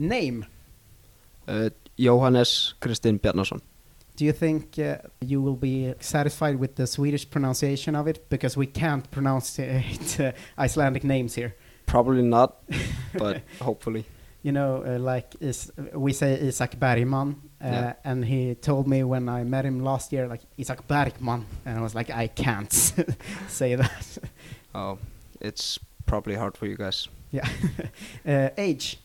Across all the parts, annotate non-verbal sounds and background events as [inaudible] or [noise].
Name. Uh, Johannes Kristinn Bjarnason. Do you think uh, you will be satisfied with the Swedish pronunciation of it? Because we can't pronounce it, uh, Icelandic names here. Probably not, [laughs] but hopefully. You know, uh, like is, we say Isak Bergmann, uh, Yeah. and he told me when I met him last year, like Isak Bergmann, and I was like, I can't [laughs] say that. Oh, it's probably hard for you guys. yeah. [laughs] uh, age,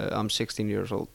Uh, I'm 16 years old.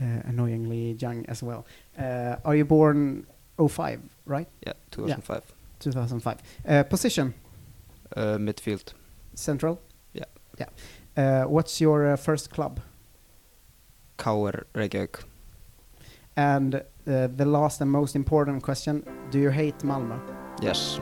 uh, annoyingly young as well. Uh, are you born 05, right? Yeah, 2005. 2005. Uh, position, Uh, midfield. central. Yeah. Yeah. Uh, what's your uh, first club? KR Reykjavík. And uh, the last and most important question: Do you hate Malmö? Yes.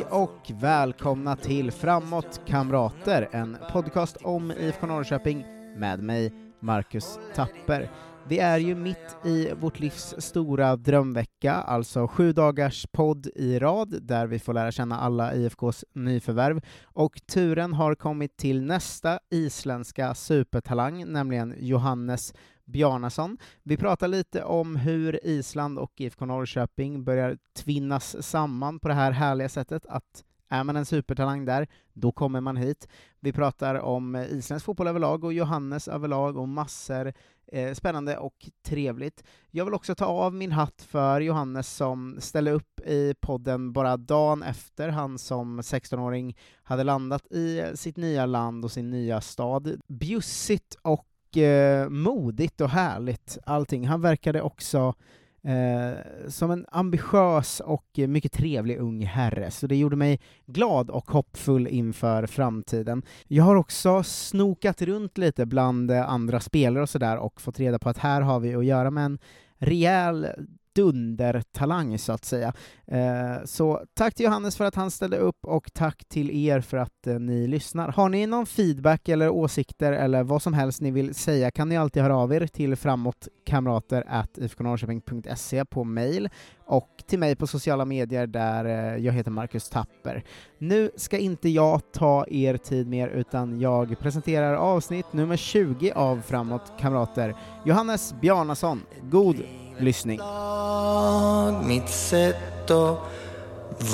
Hej och välkomna till Framåt kamrater, en podcast om IFK Norrköping med mig, Marcus Tapper. Vi är ju mitt i vårt livs stora drömvecka, alltså sju dagars podd i rad där vi får lära känna alla IFKs nyförvärv. Och turen har kommit till nästa isländska supertalang, nämligen Johannes Bjarnason. Vi pratar lite om hur Island och IFK Norrköping börjar tvinnas samman på det här härliga sättet att är man en supertalang där, då kommer man hit. Vi pratar om isländsk fotboll överlag och Johannes överlag och massor eh, spännande och trevligt. Jag vill också ta av min hatt för Johannes som ställde upp i podden bara dagen efter han som 16-åring hade landat i sitt nya land och sin nya stad. Bjussigt och eh, modigt och härligt allting. Han verkade också eh, som en ambitiös och mycket trevlig ung herre, så det gjorde mig glad och hoppfull inför framtiden. Jag har också snokat runt lite bland eh, andra spelare och sådär och fått reda på att här har vi att göra med en rejäl dundertalang så att säga. Eh, så tack till Johannes för att han ställde upp och tack till er för att eh, ni lyssnar. Har ni någon feedback eller åsikter eller vad som helst ni vill säga kan ni alltid höra av er till framåtkamrater ifknorrköping.se på mail och till mig på sociala medier där eh, jag heter Marcus Tapper. Nu ska inte jag ta er tid mer utan jag presenterar avsnitt nummer 20 av Framåt Kamrater. Johannes Bjarnason, god lyssning. lag, mitt sätt att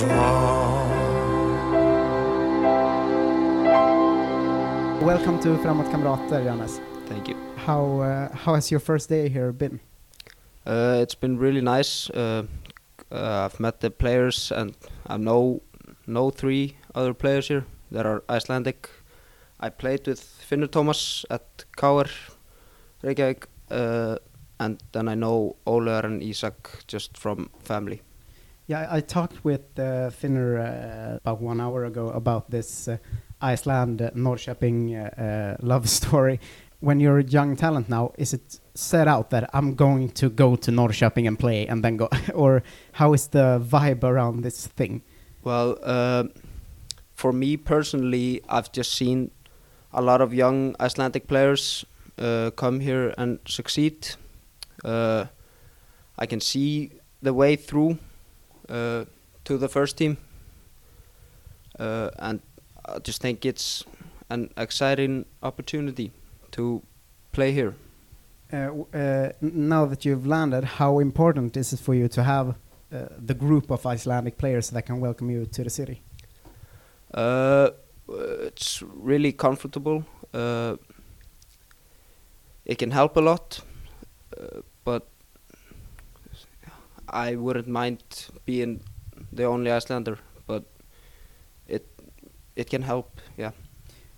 vara Welcome to Framåt Kamrater, Johannes. Thank you. How, uh, how has your first day here been? Uh, it's been really nice. Uh, uh, I've met the players and I know know three other players here that are Icelandic. I played with Finnur Thomas at KR Reykjavík, uh, and then I know Olar and Isak just from family. Yeah, I talked with uh, Finnur uh, about one hour ago about this uh, Iceland uh, Norrköping uh, uh, love [laughs] story. When you're a young talent now, is it set out that I'm going to go to Norrköping and play and then go, [laughs] or how is the vibe around this thing? Well, uh, for me personally, I've just seen a lot of young Icelandic players uh, come here and succeed. Uh, I can see the way through uh, to the first team, uh, and I just think it's an exciting opportunity to play here. Uh, uh, now that you've landed, how important is it for you to have uh, the group of Icelandic players that can welcome you to the city? Uh, it's really comfortable. Uh, it can help a lot, uh, but I wouldn't mind being the only Icelander. But it it can help. Yeah.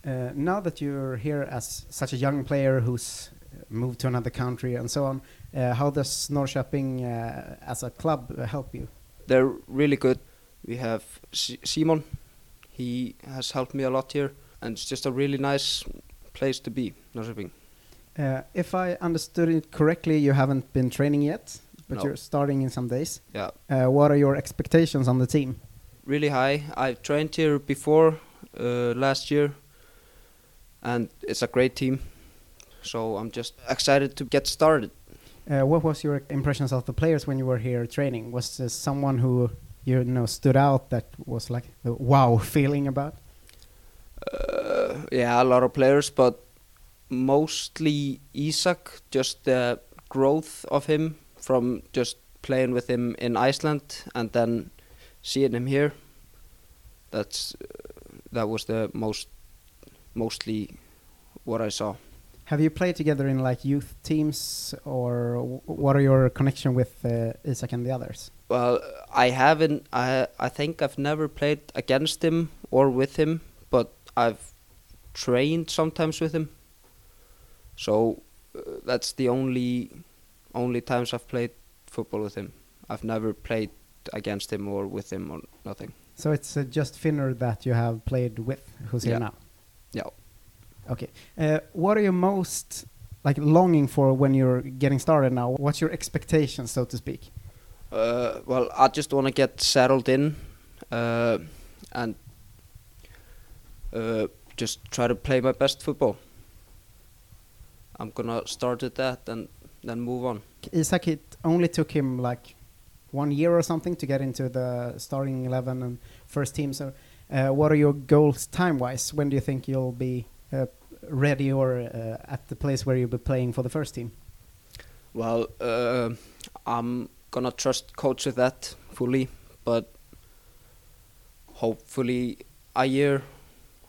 Uh, now that you're here as such a young player who's moved to another country and so on, uh, how does Norrköping uh, as a club uh, help you? They're really good. We have Si- Simon. He has helped me a lot here, and it's just a really nice place to be, Norrköping. Uh, if I understood it correctly, you haven't been training yet, but No. you're starting in some days. Yeah. Uh, what are your expectations on the team? really high. I've trained here before uh, last year, and it's a great team. So I'm just excited to get started. Uh, what was your impressions of the players when you were here training? Was there someone who you know stood out that was like a wow [laughs] feeling about? Uh, yeah, a lot of players, but mostly Isak. Just the growth of him from just playing with him in Iceland and then seeing him here. That's uh, that was the most mostly what I saw. Have you played together in like youth teams, or what are your connection with uh, Isak and the others? Well, I haven't. I I think I've never played against him or with him, but I've trained sometimes with him. So uh, that's the only only times I've played football with him. I've never played against him or with him or nothing. So it's uh, just Finnur that you have played with, who's here now. Yeah. Okay. Uh, what are you most like longing for when you're getting started now? What's your expectations, so to speak? Uh, well, I just want to get settled in uh, and uh, just try to play my best football. I'm gonna start at that and then move on. Isak, it only took him like one year or something to get into the starting 11 and first team. So, uh, what are your goals time wise? When do you think you'll be uh, ready or uh, at the place where you'll be playing for the first team? Well, uh, I'm gonna trust coach with that fully, but hopefully a year,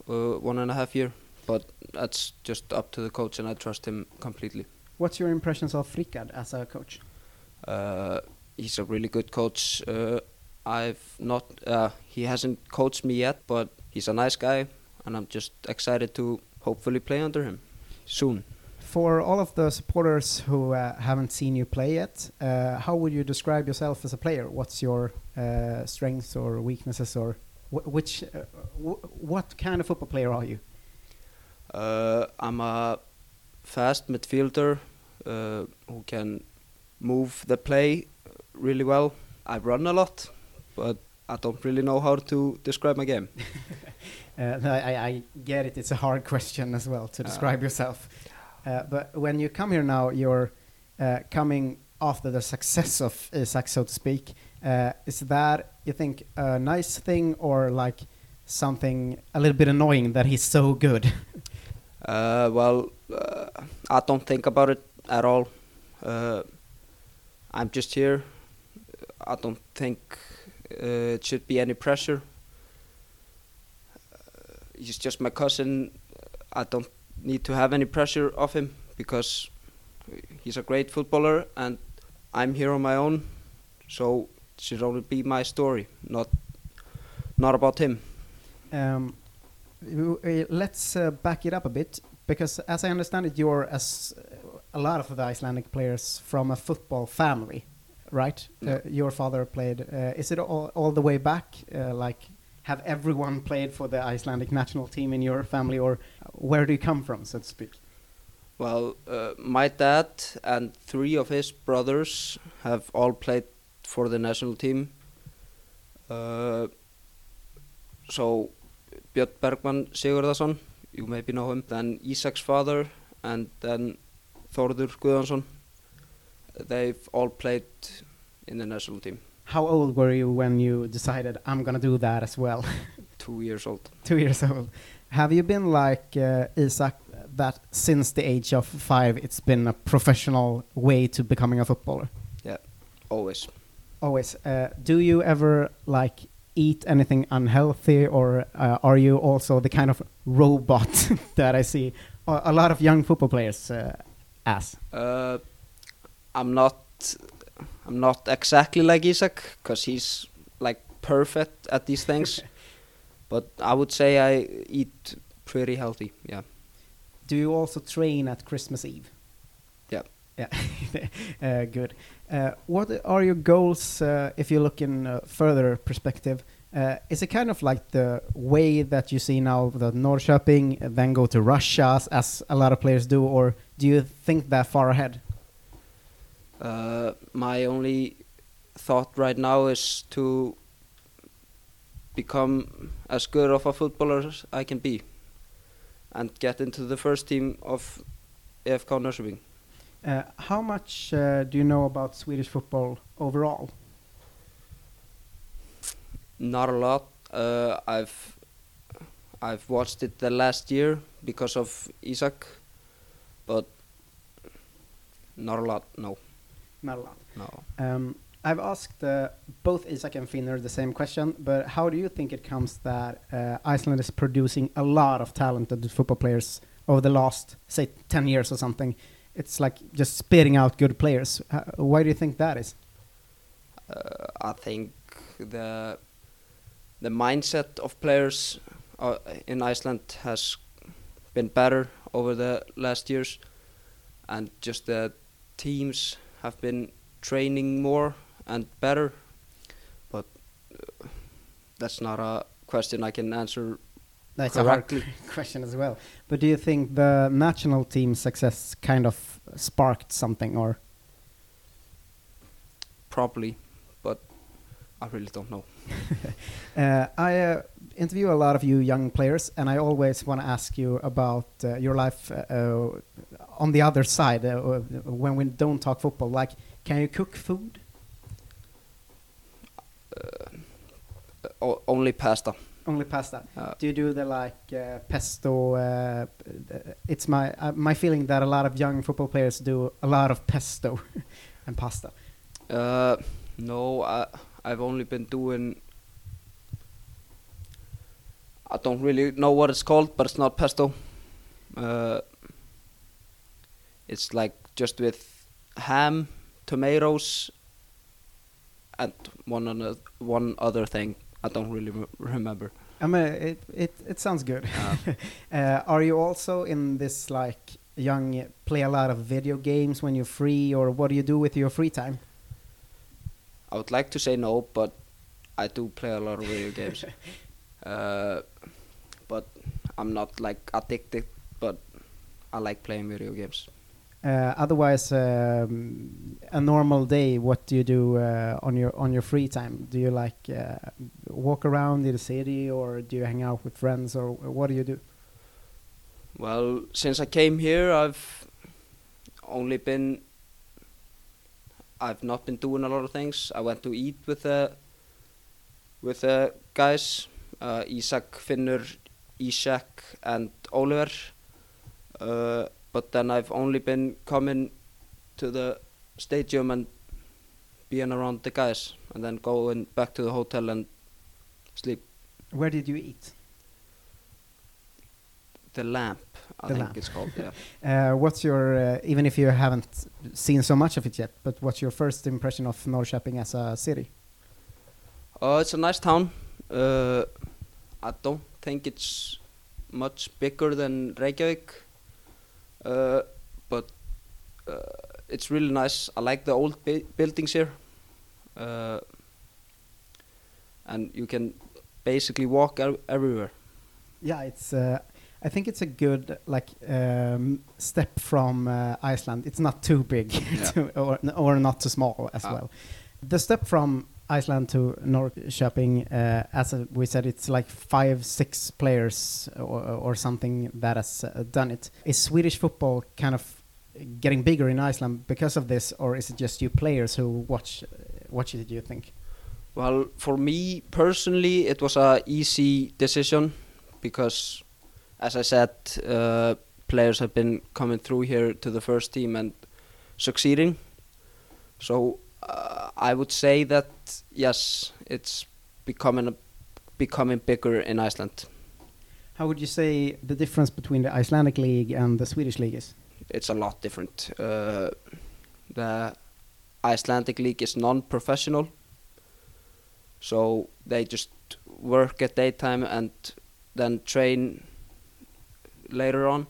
uh, one and a half year. But that's just up to the coach, and I trust him completely. What's your impressions of Rikard as a coach? Uh, he's a really good coach. Uh, I've not, uh, he hasn't coached me yet, but he's a nice guy, and I'm just excited to hopefully play under him soon. For all of the supporters who uh, haven't seen you play yet, uh, how would you describe yourself as a player? What's your uh, strengths or weaknesses, or wh- which, uh, wh- what kind of football player are you? Uh, I'm a fast midfielder uh, who can move the play really well. I run a lot, but I don't really know how to describe my game. [laughs] Uh, no, I, I get it. It's a hard question as well to Uh, describe yourself. Uh, but when you come here now, you're uh, coming after the success of Isak, so to speak. Uh, is that you think a nice thing or like something a little bit annoying that he's so good? [laughs] Uh, well, uh, I don't think about it at all. Uh, I'm just here. I don't think uh, it should be any pressure. Uh, he's just my cousin. I don't need to have any pressure of him because he's a great footballer and I'm here on my own. So it should only be my story, not not about him. Um, let's uh, back it up a bit because, as I understand it, you're as uh, a lot of the Icelandic players from a football family, right? Yeah. Uh, your father played. Uh, is it all, all the way back? Uh, like, have everyone played for the Icelandic national team in your family, or where do you come from, so to speak? Well, uh, my dad and three of his brothers have all played for the national team. Uh, so, Björn Bergmann Sigurðarson, you maybe know him, then Isak's father, and then Þórður Guðjónsson. They've all played in the national team, How old were you when you decided I'm gonna do that as well? [laughs] two years old. Two years old. Have you been like uh, Isak that since the age of five, it's been a professional way to becoming a footballer? Yeah, always. Always. Uh, do you ever like eat anything unhealthy, or uh, are you also the kind of robot [laughs] that I see a, lot of young football players uh, as? Uh, I'm not. I'm not exactly like Isak because he's like perfect at these things. [laughs] but I would say I eat pretty healthy. Yeah. Do you also train at Christmas Eve? Yeah. Yeah. [laughs] uh, good. Uh, what are your goals uh, if you look in uh, further perspective? Uh, is it kind of like the way that you see now that Norrköping then go to Russia as, as a lot of players do, or do you think that far ahead? Uh, my only thought right now is to become as good of a footballer as I can be and get into the first team of IFK Norrköping. Uh, how much uh, do you know about Swedish football overall? Not a lot. Uh, I've I've watched it the last year because of Isak, but not a lot. No, Not a lot. no. Um, I've asked uh, both Isak and Finnur the same question, but how do you think it comes that uh, Iceland is producing a lot of talented football players over the last, say, 10 years or something? It's like just spitting out good players. Uh, why do you think that is? Uh, I think the the mindset of players uh, in Iceland has been better over the last years, and just the teams have been training more and better. But uh, that's not a question I can answer. That's a hard [laughs] question as well. But do you think the national team success kind of sparked something, or Probably, but I really don't know. [laughs] Uh, I uh, interview a lot of you young players, and I always want to ask you about uh, your life uh, uh, on the other side uh, when we don't talk football. Like, can you cook food? Only pasta. Only pasta. Uh, Do you do the like uh, pesto? Uh, it's my uh, my feeling that a lot of young football players do a lot of pesto [laughs] and pasta. Uh, no, I, I've only been doing. I don't really know what it's called, but it's not pesto. Uh, it's like just with ham, tomatoes, and one other, one other thing. I don't really re- remember. I mean, it it it sounds good. Uh, [laughs] Uh, are you also in this like young play a lot of video games when you're free, or what do you do with your free time? I would like to say no, but I do play a lot of video games. [laughs] Uh, but I'm not like addicted, but I like playing video games. Uh, otherwise, um, a normal day, what do you do uh, on your on your free time? Do you like uh, walk around in the city, or do you hang out with friends, or what do you do? Well, since I came here, I've only been. I've not been doing a lot of things. I went to eat with the with the guys, uh, Isak, Finnur, Ishak, and Oliver. Uh, but then I've only been coming to the stadium and being around the guys, and then going back to the hotel and sleep. Where did you eat? The lamp, I The think Lamp. it's called. Yeah. [laughs] Uh, what's your uh, even if you haven't seen so much of it yet, but what's your first impression of Norrköping as a city? Uh, it's a nice town. Uh, I don't think it's much bigger than Reykjavik, uh, but uh, it's really nice. I like the old bu- buildings here, uh, and you can basically walk ev- everywhere. Yeah, it's. Uh, I think it's a good like um, step from uh, Iceland. It's not too big, [laughs] Yeah. to, or or not too small as Ah. well. The step from Iceland to Norrköping, uh, as uh, we said, it's like five, six players or, or something that has uh, done it. Is Swedish football kind of getting bigger in Iceland because of this, or is it just you players who watch watch it? Do you think? Well, for me personally, it was a easy decision because, as I said, uh, players have been coming through here to the first team and succeeding. So uh, I would say that yes, it's becoming a, becoming bigger in Iceland. How would you say the difference between the Icelandic league and the Swedish league is? It's a lot different. Uh, the Icelandic league is non-professional, so they just work at daytime and then train later on.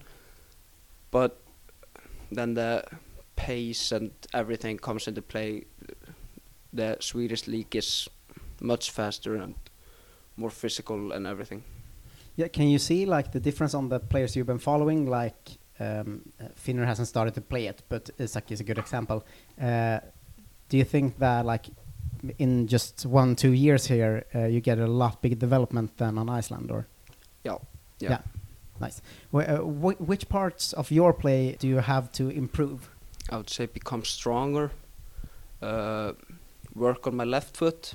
But then the pace and everything comes into play. The Swedish league is much faster and more physical and everything. Yeah, can you see like the difference on the players you've been following? Like um, uh, Finnur hasn't started to play it, but Isak is a good example. Uh, do you think that like in just one two years here uh, you get a lot bigger development than on Iceland? Or Yeah, yeah. Yeah. nice. Wh- uh, wh- which parts of your play do you have to improve? I would say become stronger, uh, work on my left foot.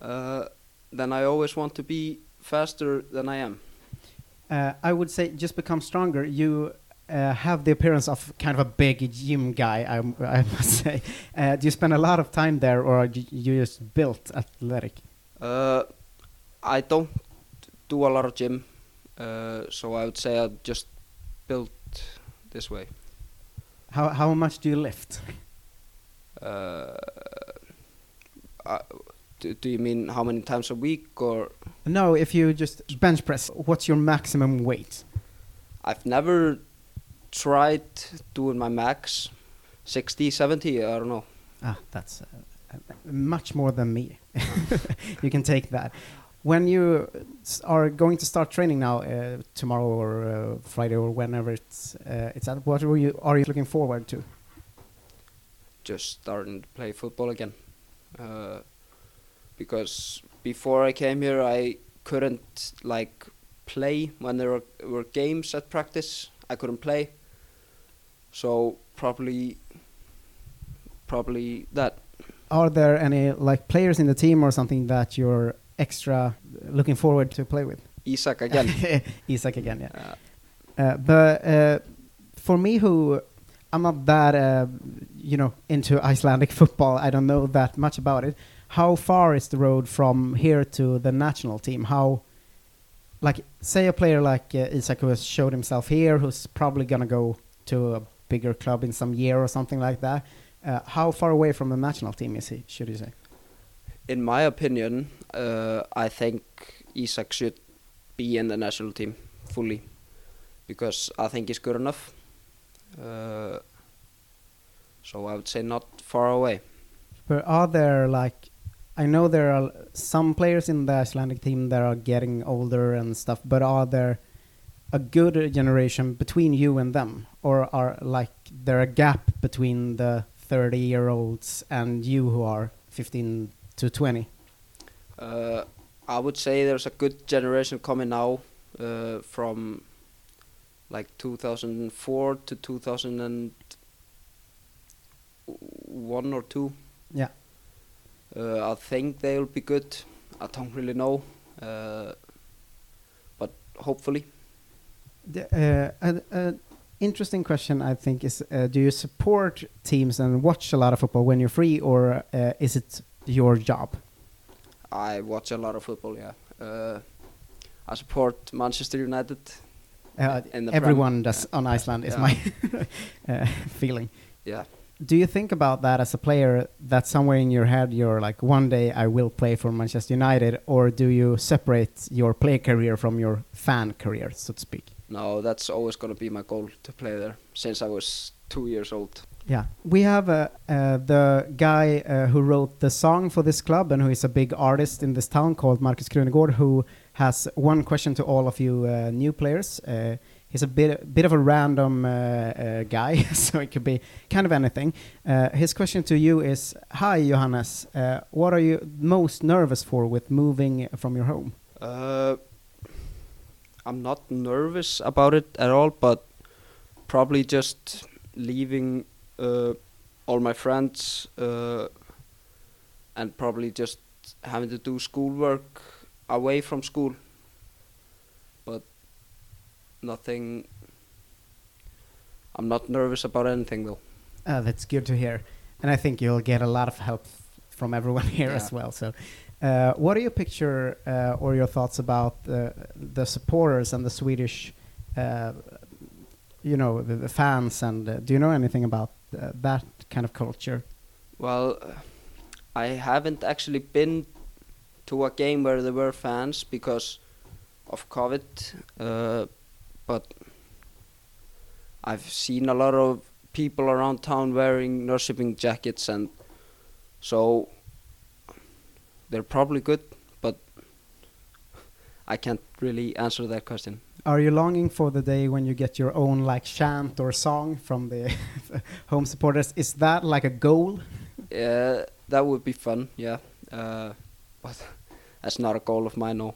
Uh, then I always want to be faster than I am. Uh, I would say just become stronger. You uh, have the appearance of kind of a big gym guy, I, I [laughs] must say. Uh, do you spend a lot of time there, or are you, you just built athletic? Uh, I don't do a lot of gym, uh, so I would say I just built this way. How how much do you lift? Uh, uh, do, do you mean how many times a week or? No, if you just bench press, what's your maximum weight? I've never tried doing my max 60 70 i don't know Ah, that's uh, uh, much more than me. [laughs] you can take that. When you are going to start training now, uh, tomorrow or uh, Friday or whenever it's uh, it's at, what are you are you looking forward to? Just starting to play football again. Uh, because before i came here i couldn't like play when there were, were games at practice. I couldn't play. So probably probably that. Are there any like players in the team or something that you're extra looking forward to play with? Isak again. [laughs] Isak again, yeah. uh, Uh, but uh, for me, who I'm not that uh, you know into Icelandic [laughs] football, I don't know that much about it. How far is the road from here to the national team? How, like, say a player like uh, Isak who has showed himself here, who's probably gonna go to a bigger club in some year or something like that. Uh, how far away from the national team is he? Should you say? in my opinion uh, i think Isak should be in the national team fully because i think he's good enough uh, so i would say not far away But are there like I know there are some players in the Icelandic team that are getting older and stuff, but are there a good generation between you and them, or are like there a gap between the thirty-year-olds and you who are fifteen to twenty? Uh, I would say there's a good generation coming now uh, from like 2004 to 2001 or 2. Yeah. Uh, I think they'll be good. I don't really know. Uh, but hopefully. The, uh, an, an interesting question, I think, is: uh, Do you support teams and watch a lot of football when you're free, or uh, is it your job? I watch a lot of football, yeah. Uh, I support Manchester United. Uh, everyone does on Iceland, is Yeah. my [laughs] uh, feeling. Yeah. Do you think about that as a player that somewhere in your head you're like, one day I will play for Manchester United, or do you separate your play career from your fan career, so to speak? No, that's always going to be my goal to play there since I was two years old. Yeah, we have uh, uh, the guy uh, who wrote the song for this club and who is a big artist in this town called Markus Krunegård, who has one question to all of you uh, new players. Uh, he's a bit bit of a random uh, uh, guy, [laughs] so it could be kind of anything. Uh, his question to you is: Hi, Johannes. Uh, what are you most nervous for with moving from your home? I'm not nervous about it at all, but probably just leaving all my friends and probably just having to do schoolwork away from school. But nothing. I'm not nervous about anything though. Uh, that's good to hear, and I think you'll get a lot of help from everyone [laughs] here Yeah. as well. So, uh, what do you picture uh, or your thoughts about uh, the supporters and the Swedish, uh, you know, the, the fans? And uh, do you know anything about uh, that kind of culture? Well, uh, I haven't actually been to a game where there were fans because of COVID, uh, but I've seen a lot of people around town wearing Norrköping jackets, and so they're probably good, but I can't really answer that question. Are you longing for the day when you get your own like chant or song from the [laughs] home supporters? Is that like a goal? Uh, that would be fun, yeah. Uh, but that's not a goal of mine. No.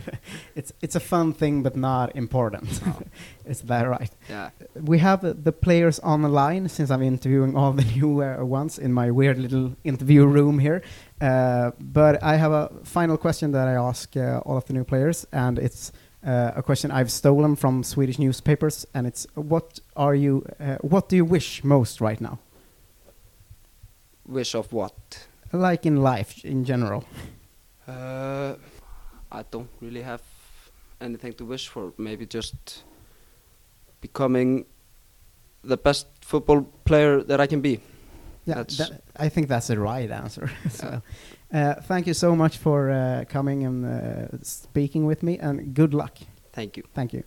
[laughs] it's it's a fun thing, but not important. [laughs] Is that right? Yeah. We have uh, the players on the line since I'm interviewing all the [laughs] new uh, ones in my weird little interview room here. Uh, but I have a final question that I ask uh, all of the new players, and it's uh, a question I've stolen from Swedish newspapers, and it's what are you, uh, what do you wish most right now, Wish of what? like in life in general? Uh, I don't really have anything to wish for. Maybe just becoming the best football player that I can be. Yeah, that, I think that's the right answer. [laughs] as Yeah. Uh, thank you so much for uh, coming and uh, speaking with me, and good luck. Thank you. Thank you.